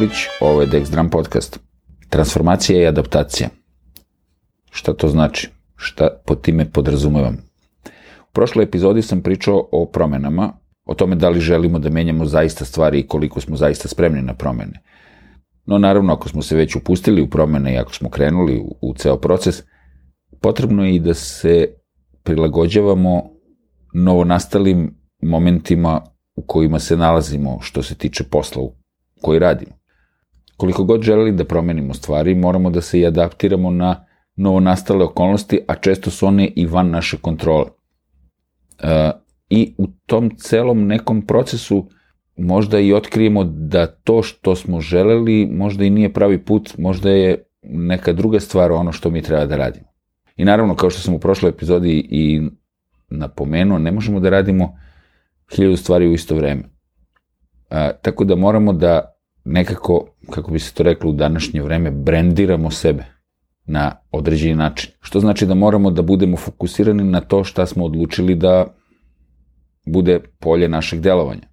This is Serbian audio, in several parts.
Nikolić, ovo je Dex Drum Podcast. Transformacija i adaptacija. Šta to znači? Šta po time podrazumevam? U prošloj epizodi sam pričao o promenama, o tome da li želimo da menjamo zaista stvari i koliko smo zaista spremni na promene. No naravno, ako smo se već upustili u promene i ako smo krenuli u, u ceo proces, potrebno je i da se prilagođavamo novonastalim momentima u kojima se nalazimo što se tiče posla koji radimo. Koliko god želeli da promenimo stvari, moramo da se i adaptiramo na novonastale okolnosti, a često su one i van naše kontrole. E, I u tom celom nekom procesu možda i otkrijemo da to što smo želeli možda i nije pravi put, možda je neka druga stvar ono što mi treba da radimo. I naravno, kao što sam u prošloj epizodi i napomenuo, ne možemo da radimo hiljadu stvari u isto vreme. A, tako da moramo da nekako, kako bi se to reklo u današnje vreme, brendiramo sebe na određeni način. Što znači da moramo da budemo fokusirani na to šta smo odlučili da bude polje našeg delovanja.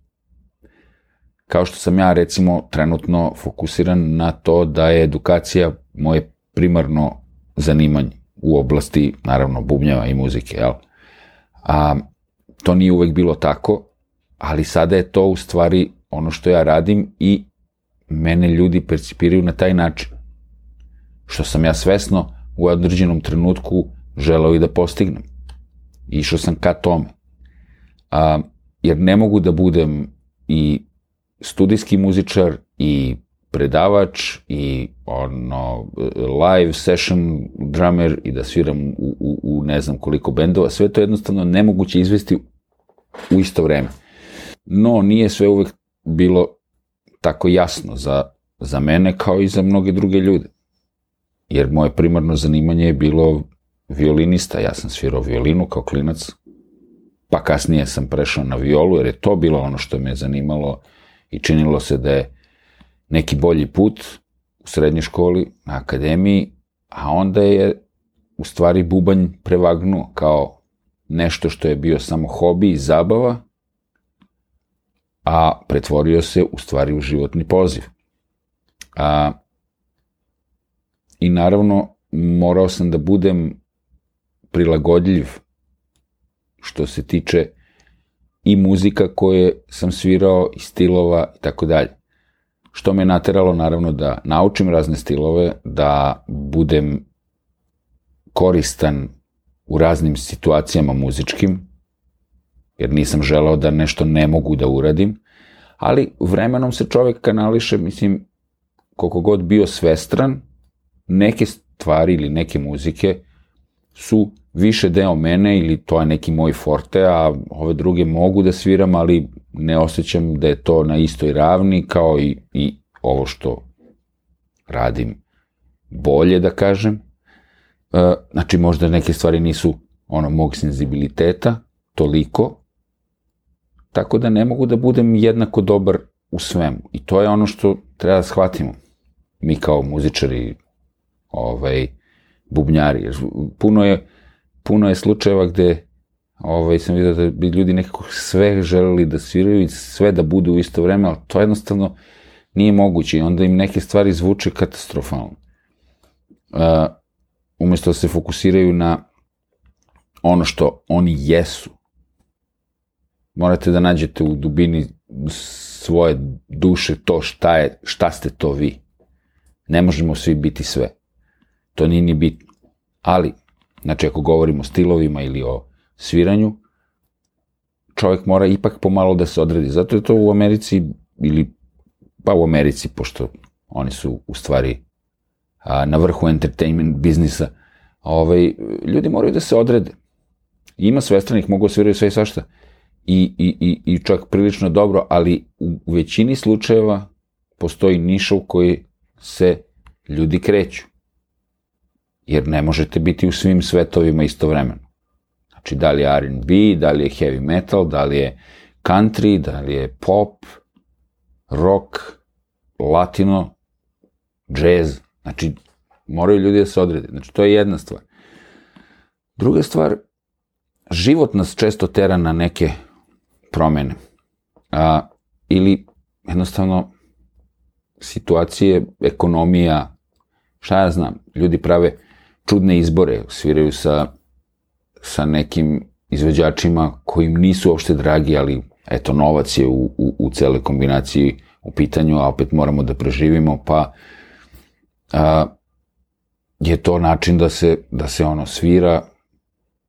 Kao što sam ja recimo trenutno fokusiran na to da je edukacija moje primarno zanimanje u oblasti, naravno, bubnjeva i muzike, jel? A, to nije uvek bilo tako, ali sada je to u stvari ono što ja radim i mene ljudi percipiraju na taj način. Što sam ja svesno u određenom trenutku želeo i da postignem. Išao sam ka tome. A, jer ne mogu da budem i studijski muzičar i predavač i ono live session drummer i da sviram u, u, u ne znam koliko bendova, sve to jednostavno nemoguće izvesti u isto vreme. No, nije sve uvek bilo tako jasno za, za mene kao i za mnoge druge ljude. Jer moje primarno zanimanje je bilo violinista, ja sam svirao violinu kao klinac, pa kasnije sam prešao na violu, jer je to bilo ono što me je zanimalo i činilo se da je neki bolji put u srednjoj školi, na akademiji, a onda je u stvari bubanj prevagnuo kao nešto što je bio samo hobi i zabava, a pretvorio se u stvari u životni poziv. A, I naravno, morao sam da budem prilagodljiv što se tiče i muzika koje sam svirao, i stilova i tako dalje. Što me nateralo naravno da naučim razne stilove, da budem koristan u raznim situacijama muzičkim, jer nisam želao da nešto ne mogu da uradim, ali vremenom se čovek kanališe, mislim, koliko god bio svestran, neke stvari ili neke muzike su više deo mene ili to je neki moj forte, a ove druge mogu da sviram, ali ne osjećam da je to na istoj ravni kao i, i ovo što radim bolje, da kažem. E, znači, možda neke stvari nisu ono mog senzibiliteta, toliko, tako da ne mogu da budem jednako dobar u svemu. I to je ono što treba da shvatimo. Mi kao muzičari, ovaj, bubnjari. Jer puno je, puno je slučajeva gde ovaj, sam vidio da bi ljudi nekako sve želeli da sviraju i sve da bude u isto vreme, ali to jednostavno nije moguće i onda im neke stvari zvuče katastrofalno. Uh, umesto da se fokusiraju na ono što oni jesu, morate da nađete u dubini svoje duše to šta je, šta ste to vi. Ne možemo svi biti sve. To nije ni bitno. Ali, znači ako govorimo o stilovima ili o sviranju, čovjek mora ipak pomalo da se odredi. Zato je to u Americi, ili pa u Americi, pošto oni su u stvari a, na vrhu entertainment biznisa, ovaj, ljudi moraju da se odrede. Ima svestranih, mogu da sviraju sve i svašta. I, i, i, I čak prilično dobro, ali u većini slučajeva postoji niša u kojoj se ljudi kreću. Jer ne možete biti u svim svetovima istovremeno. Znači, da li je R&B, da li je heavy metal, da li je country, da li je pop, rock, latino, jazz. Znači, moraju ljudi da se odrede. Znači, to je jedna stvar. Druga stvar, život nas često tera na neke promene. A, ili jednostavno situacije, ekonomija, šta ja znam, ljudi prave čudne izbore, sviraju sa, sa nekim izvođačima kojim nisu uopšte dragi, ali eto, novac je u, u, u cele kombinaciji u pitanju, a opet moramo da preživimo, pa a, je to način da se, da se ono svira,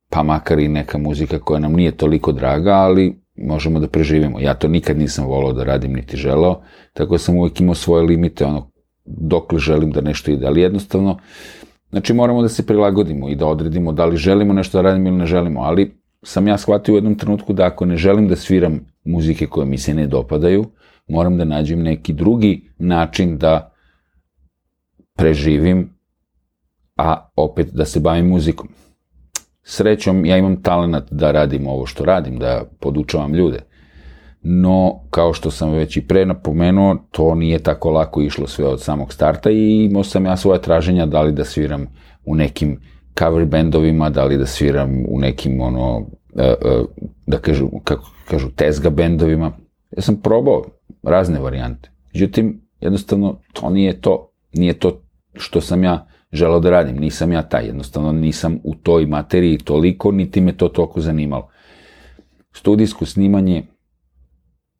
pa makar i neka muzika koja nam nije toliko draga, ali možemo da preživimo. Ja to nikad nisam volao da radim, niti želeo, tako da sam uvek imao svoje limite, ono, dokle želim da nešto ide, ali jednostavno, znači moramo da se prilagodimo i da odredimo da li želimo nešto da radimo ili ne želimo, ali sam ja shvatio u jednom trenutku da ako ne želim da sviram muzike koje mi se ne dopadaju, moram da nađem neki drugi način da preživim, a opet da se bavim muzikom. Srećom, ja imam talent da radim ovo što radim, da podučavam ljude. No, kao što sam već i pre napomenuo, to nije tako lako išlo sve od samog starta i imao sam ja svoje traženja da li da sviram u nekim cover bendovima, da li da sviram u nekim ono, e, e, da kažu, kako kažu, tezga bendovima. Ja sam probao razne varijante. Međutim, jednostavno, to nije to. Nije to što sam ja želao da radim. Nisam ja taj. Jednostavno, nisam u toj materiji toliko, niti me to toliko zanimalo. Studijsko snimanje,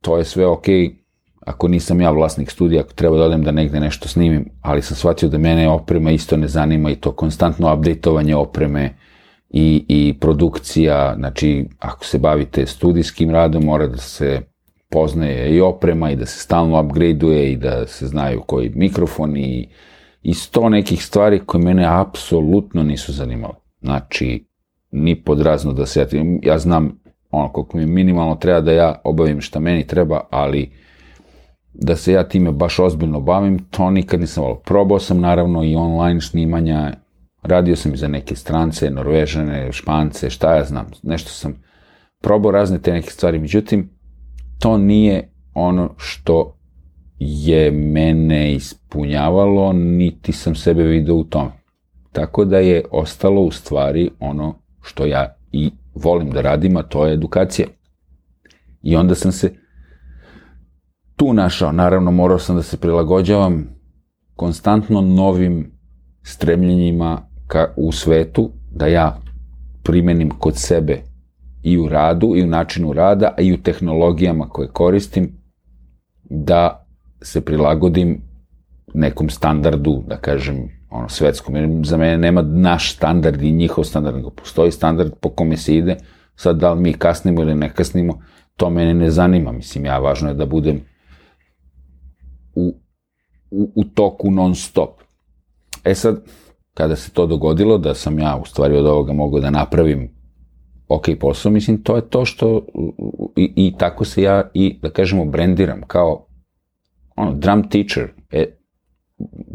to je sve okay, ako nisam ja vlasnik studija, ako treba da odem da negde nešto snimim, ali sam shvatio da mene oprema isto ne zanima i to konstantno updateovanje opreme i, i produkcija, znači ako se bavite studijskim radom mora da se poznaje i oprema i da se stalno upgradeuje i da se znaju koji mikrofon i, i sto nekih stvari koje mene apsolutno nisu zanimale. Znači, ni podrazno da se ja, ja znam ono koliko mi minimalno treba da ja obavim šta meni treba, ali da se ja time baš ozbiljno bavim, to nikad nisam volao. Probao sam naravno i online snimanja, radio sam i za neke strance, norvežane, špance, šta ja znam, nešto sam probao razne te neke stvari, međutim, to nije ono što je mene ispunjavalo, niti sam sebe video u tome. Tako da je ostalo u stvari ono što ja i volim da radim, a to je edukacija. I onda sam se tu našao. Naravno, morao sam da se prilagođavam konstantno novim stremljenjima ka, u svetu, da ja primenim kod sebe i u radu, i u načinu rada, i u tehnologijama koje koristim, da se prilagodim nekom standardu, da kažem, ono, svetskom. Jer za mene nema naš standard i njihov standard, nego postoji standard po kome se ide. Sad, da li mi kasnimo ili ne kasnimo, to mene ne zanima. Mislim, ja važno je da budem u, u, u toku non stop. E sad, kada se to dogodilo, da sam ja u stvari od ovoga mogao da napravim ok posao, mislim, to je to što i, i tako se ja i, da kažemo, brendiram kao ono, drum teacher, e,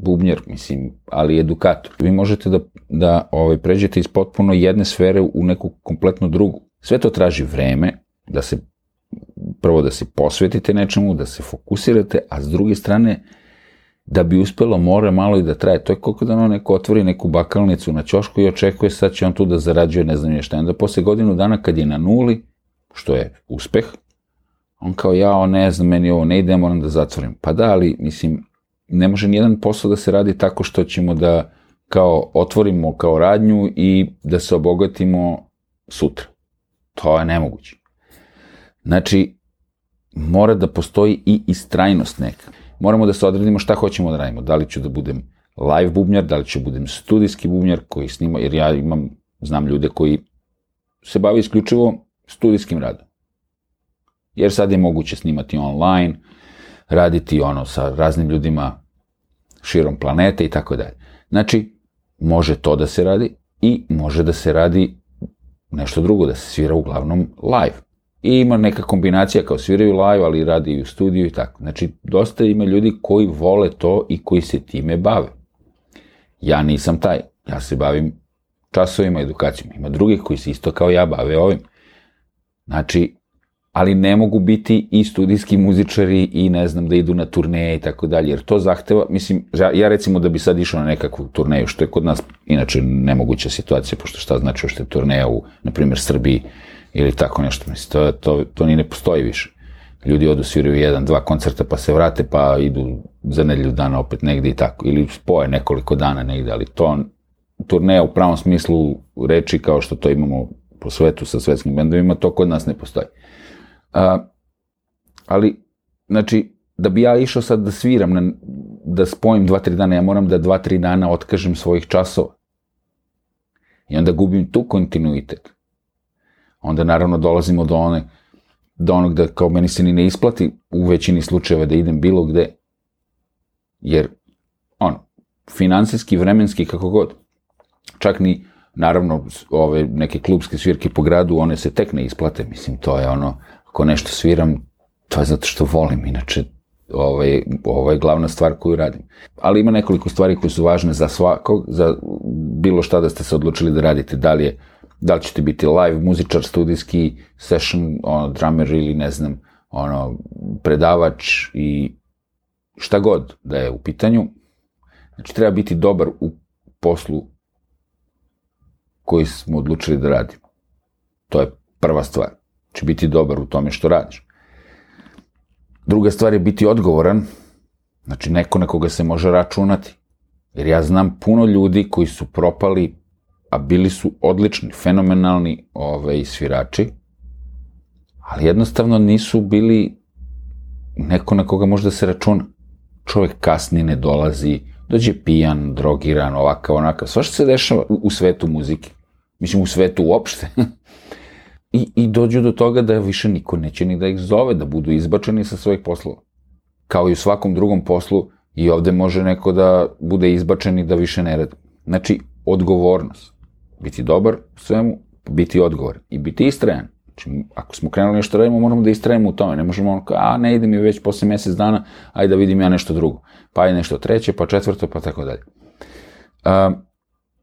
bubnjar, mislim, ali edukator. Vi možete da, da ovaj, pređete iz potpuno jedne sfere u neku kompletno drugu. Sve to traži vreme, da se prvo da se posvetite nečemu, da se fokusirate, a s druge strane, da bi uspelo mora malo i da traje. To je koliko da ono neko otvori neku bakalnicu na ćošku i očekuje sad će on tu da zarađuje ne znam je šta. Onda posle godinu dana kad je na nuli, što je uspeh, on kao ja, ne znam, meni ovo ne ide, moram da zatvorim. Pa da, ali mislim, ne može nijedan posao da se radi tako što ćemo da kao otvorimo kao radnju i da se obogatimo sutra. To je nemoguće. Znači, mora da postoji i istrajnost neka. Moramo da se odredimo šta hoćemo da radimo. Da li ću da budem live bubnjar, da li ću da budem studijski bubnjar koji snima, jer ja imam, znam ljude koji se bave isključivo studijskim radom. Jer sad je moguće snimati online, raditi ono sa raznim ljudima širom planete i tako dalje. Znači, može to da se radi i može da se radi nešto drugo, da se svira uglavnom live. I ima neka kombinacija kao sviraju live, ali radi i u studiju i tako. Znači, dosta ima ljudi koji vole to i koji se time bave. Ja nisam taj. Ja se bavim časovima, edukacijom. Ima drugih koji se isto kao ja bave ovim. Znači, ali ne mogu biti i studijski muzičari i ne znam da idu na turneje i tako dalje, jer to zahteva, mislim, ja recimo da bi sad išao na nekakvu turneju, što je kod nas inače nemoguća situacija, pošto šta znači je turneja u, na primjer, Srbiji ili tako nešto, mislim, to, to, to ni ne postoji više. Ljudi odu sviraju jedan, dva koncerta pa se vrate pa idu za nedelju dana opet negde i tako. Ili spoje nekoliko dana negde, ali to turneja u pravom smislu reči kao što to imamo po svetu sa svetskim bendovima, to kod nas ne postoji. A, ali, znači, da bi ja išao sad da sviram, na, da spojim dva, tri dana, ja moram da dva, tri dana otkažem svojih časova. I onda gubim tu kontinuitet. Onda naravno dolazimo do one, do onog da kao meni se ni ne isplati u većini slučajeva da idem bilo gde. Jer, ono, finansijski, vremenski, kako god. Čak ni, naravno, ove neke klubske svirke po gradu, one se tek ne isplate. Mislim, to je ono, ako nešto sviram, to je zato što volim, inače ovaj, ovo je glavna stvar koju radim. Ali ima nekoliko stvari koje su važne za svakog, za bilo šta da ste se odlučili da radite, da li je da li ćete biti live, muzičar, studijski, session, ono, drummer ili ne znam, ono, predavač i šta god da je u pitanju. Znači, treba biti dobar u poslu koji smo odlučili da radimo. To je prva stvar. Znači, biti dobar u tome što radiš. Druga stvar je biti odgovoran, znači neko na koga se može računati. Jer ja znam puno ljudi koji su propali, a bili su odlični, fenomenalni ove, svirači, ali jednostavno nisu bili neko na koga može da se računa. Čovek kasni, ne dolazi, dođe pijan, drogiran, ovakav, onakav. Sva što se dešava u svetu muzike. Mislim, u svetu uopšte. I, I dođu do toga da više niko neće ni da ih zove, da budu izbačeni sa svojih poslova. Kao i u svakom drugom poslu, i ovde može neko da bude izbačen i da više ne radi. Znači, odgovornost. Biti dobar u svemu, biti odgovor. I biti istrajan. Znači, ako smo krenuli nešto da radimo, moramo da istrajemo u tome. Ne možemo ono kao, a ne ide mi već posle mesec dana, ajde da vidim ja nešto drugo. Pa je nešto treće, pa četvrto, pa tako dalje. A,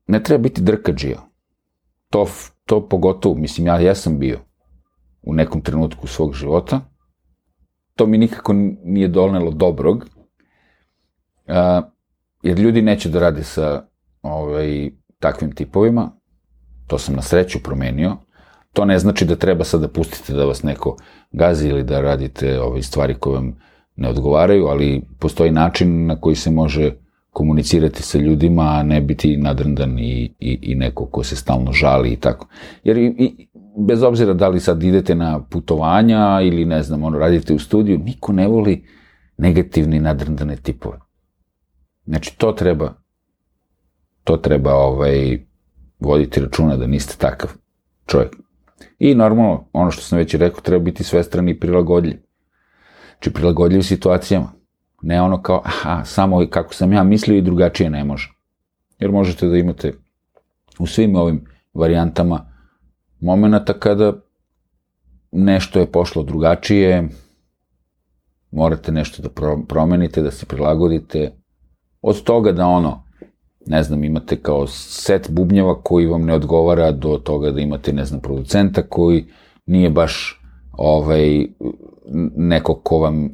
ne treba biti drkađija. To to pogotovo, mislim, ja jesam bio u nekom trenutku svog života, to mi nikako nije donelo dobrog, a, jer ljudi neće da rade sa ovaj, takvim tipovima, to sam na sreću promenio, to ne znači da treba sad da pustite da vas neko gazi ili da radite ove stvari koje vam ne odgovaraju, ali postoji način na koji se može komunicirati sa ljudima, a ne biti nadrndan i, i, i neko ko se stalno žali i tako. Jer i, i, bez obzira da li sad idete na putovanja ili ne znam, ono, radite u studiju, niko ne voli negativni nadrndane tipove. Znači, to treba, to treba ovaj, voditi računa da niste takav čovjek. I normalno, ono što sam već rekao, treba biti svestran i prilagodljiv. Znači, prilagodljiv situacijama. Ne ono kao, aha, samo kako sam ja mislio i drugačije ne može. Jer možete da imate u svim ovim varijantama momenta kada nešto je pošlo drugačije, morate nešto da promenite, da se prilagodite. Od toga da ono, ne znam, imate kao set bubnjeva koji vam ne odgovara do toga da imate, ne znam, producenta koji nije baš ovaj, neko ko vam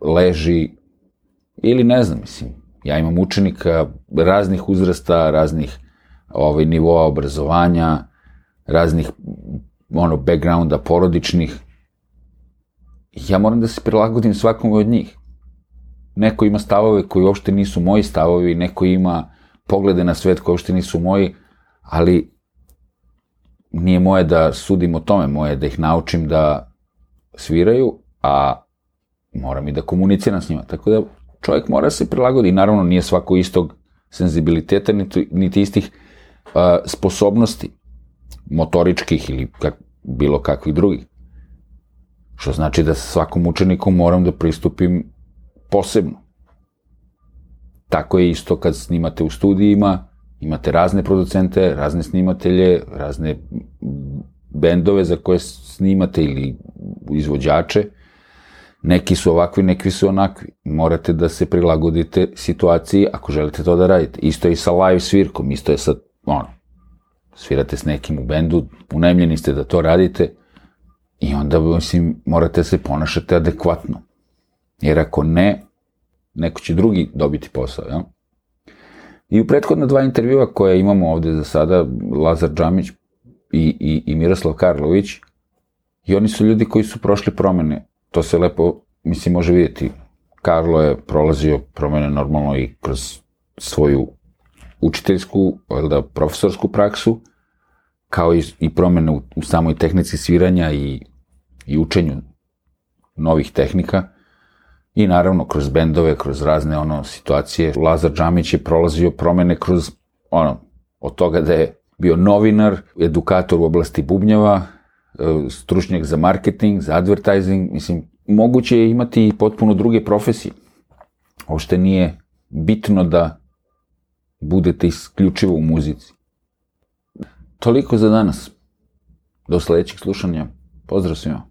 leži Ili ne znam, mislim, ja imam učenika raznih uzrasta, raznih ovaj, nivoa obrazovanja, raznih ono, backgrounda porodičnih. Ja moram da se prilagodim svakom od njih. Neko ima stavove koji uopšte nisu moji stavovi, neko ima poglede na svet koji uopšte nisu moji, ali nije moje da sudim o tome, moje da ih naučim da sviraju, a moram i da komuniciram s njima. Tako da čovjek mora se prilagoditi. Naravno, nije svako istog senzibiliteta, niti, niti istih uh, sposobnosti motoričkih ili kak, bilo kakvih drugih. Što znači da svakom učenikom moram da pristupim posebno. Tako je isto kad snimate u studijima, imate razne producente, razne snimatelje, razne bendove za koje snimate ili izvođače Neki su ovakvi, neki su onakvi. Morate da se prilagodite situaciji ako želite to da radite. Isto je i sa live svirkom, isto je sa, ono, svirate s nekim u bendu, unajmljeni ste da to radite i onda, mislim, morate se ponašati adekvatno. Jer ako ne, neko će drugi dobiti posao, jel? I u prethodna dva intervjua koje imamo ovde za sada, Lazar Džamić i, i, i Miroslav Karlović, i oni su ljudi koji su prošli promene to se lepo, mislim, može vidjeti. Karlo je prolazio promene normalno i kroz svoju učiteljsku, da, profesorsku praksu, kao i, i promene u, u samoj tehnici sviranja i, i učenju novih tehnika. I naravno, kroz bendove, kroz razne ono situacije, Lazar Džamić je prolazio promene kroz ono, od toga da je bio novinar, edukator u oblasti bubnjava, stručnjak za marketing, za advertising, mislim, moguće je imati i potpuno druge profesije. Ošte nije bitno da budete isključivo u muzici. Toliko za danas. Do sledećeg slušanja. Pozdrav svima.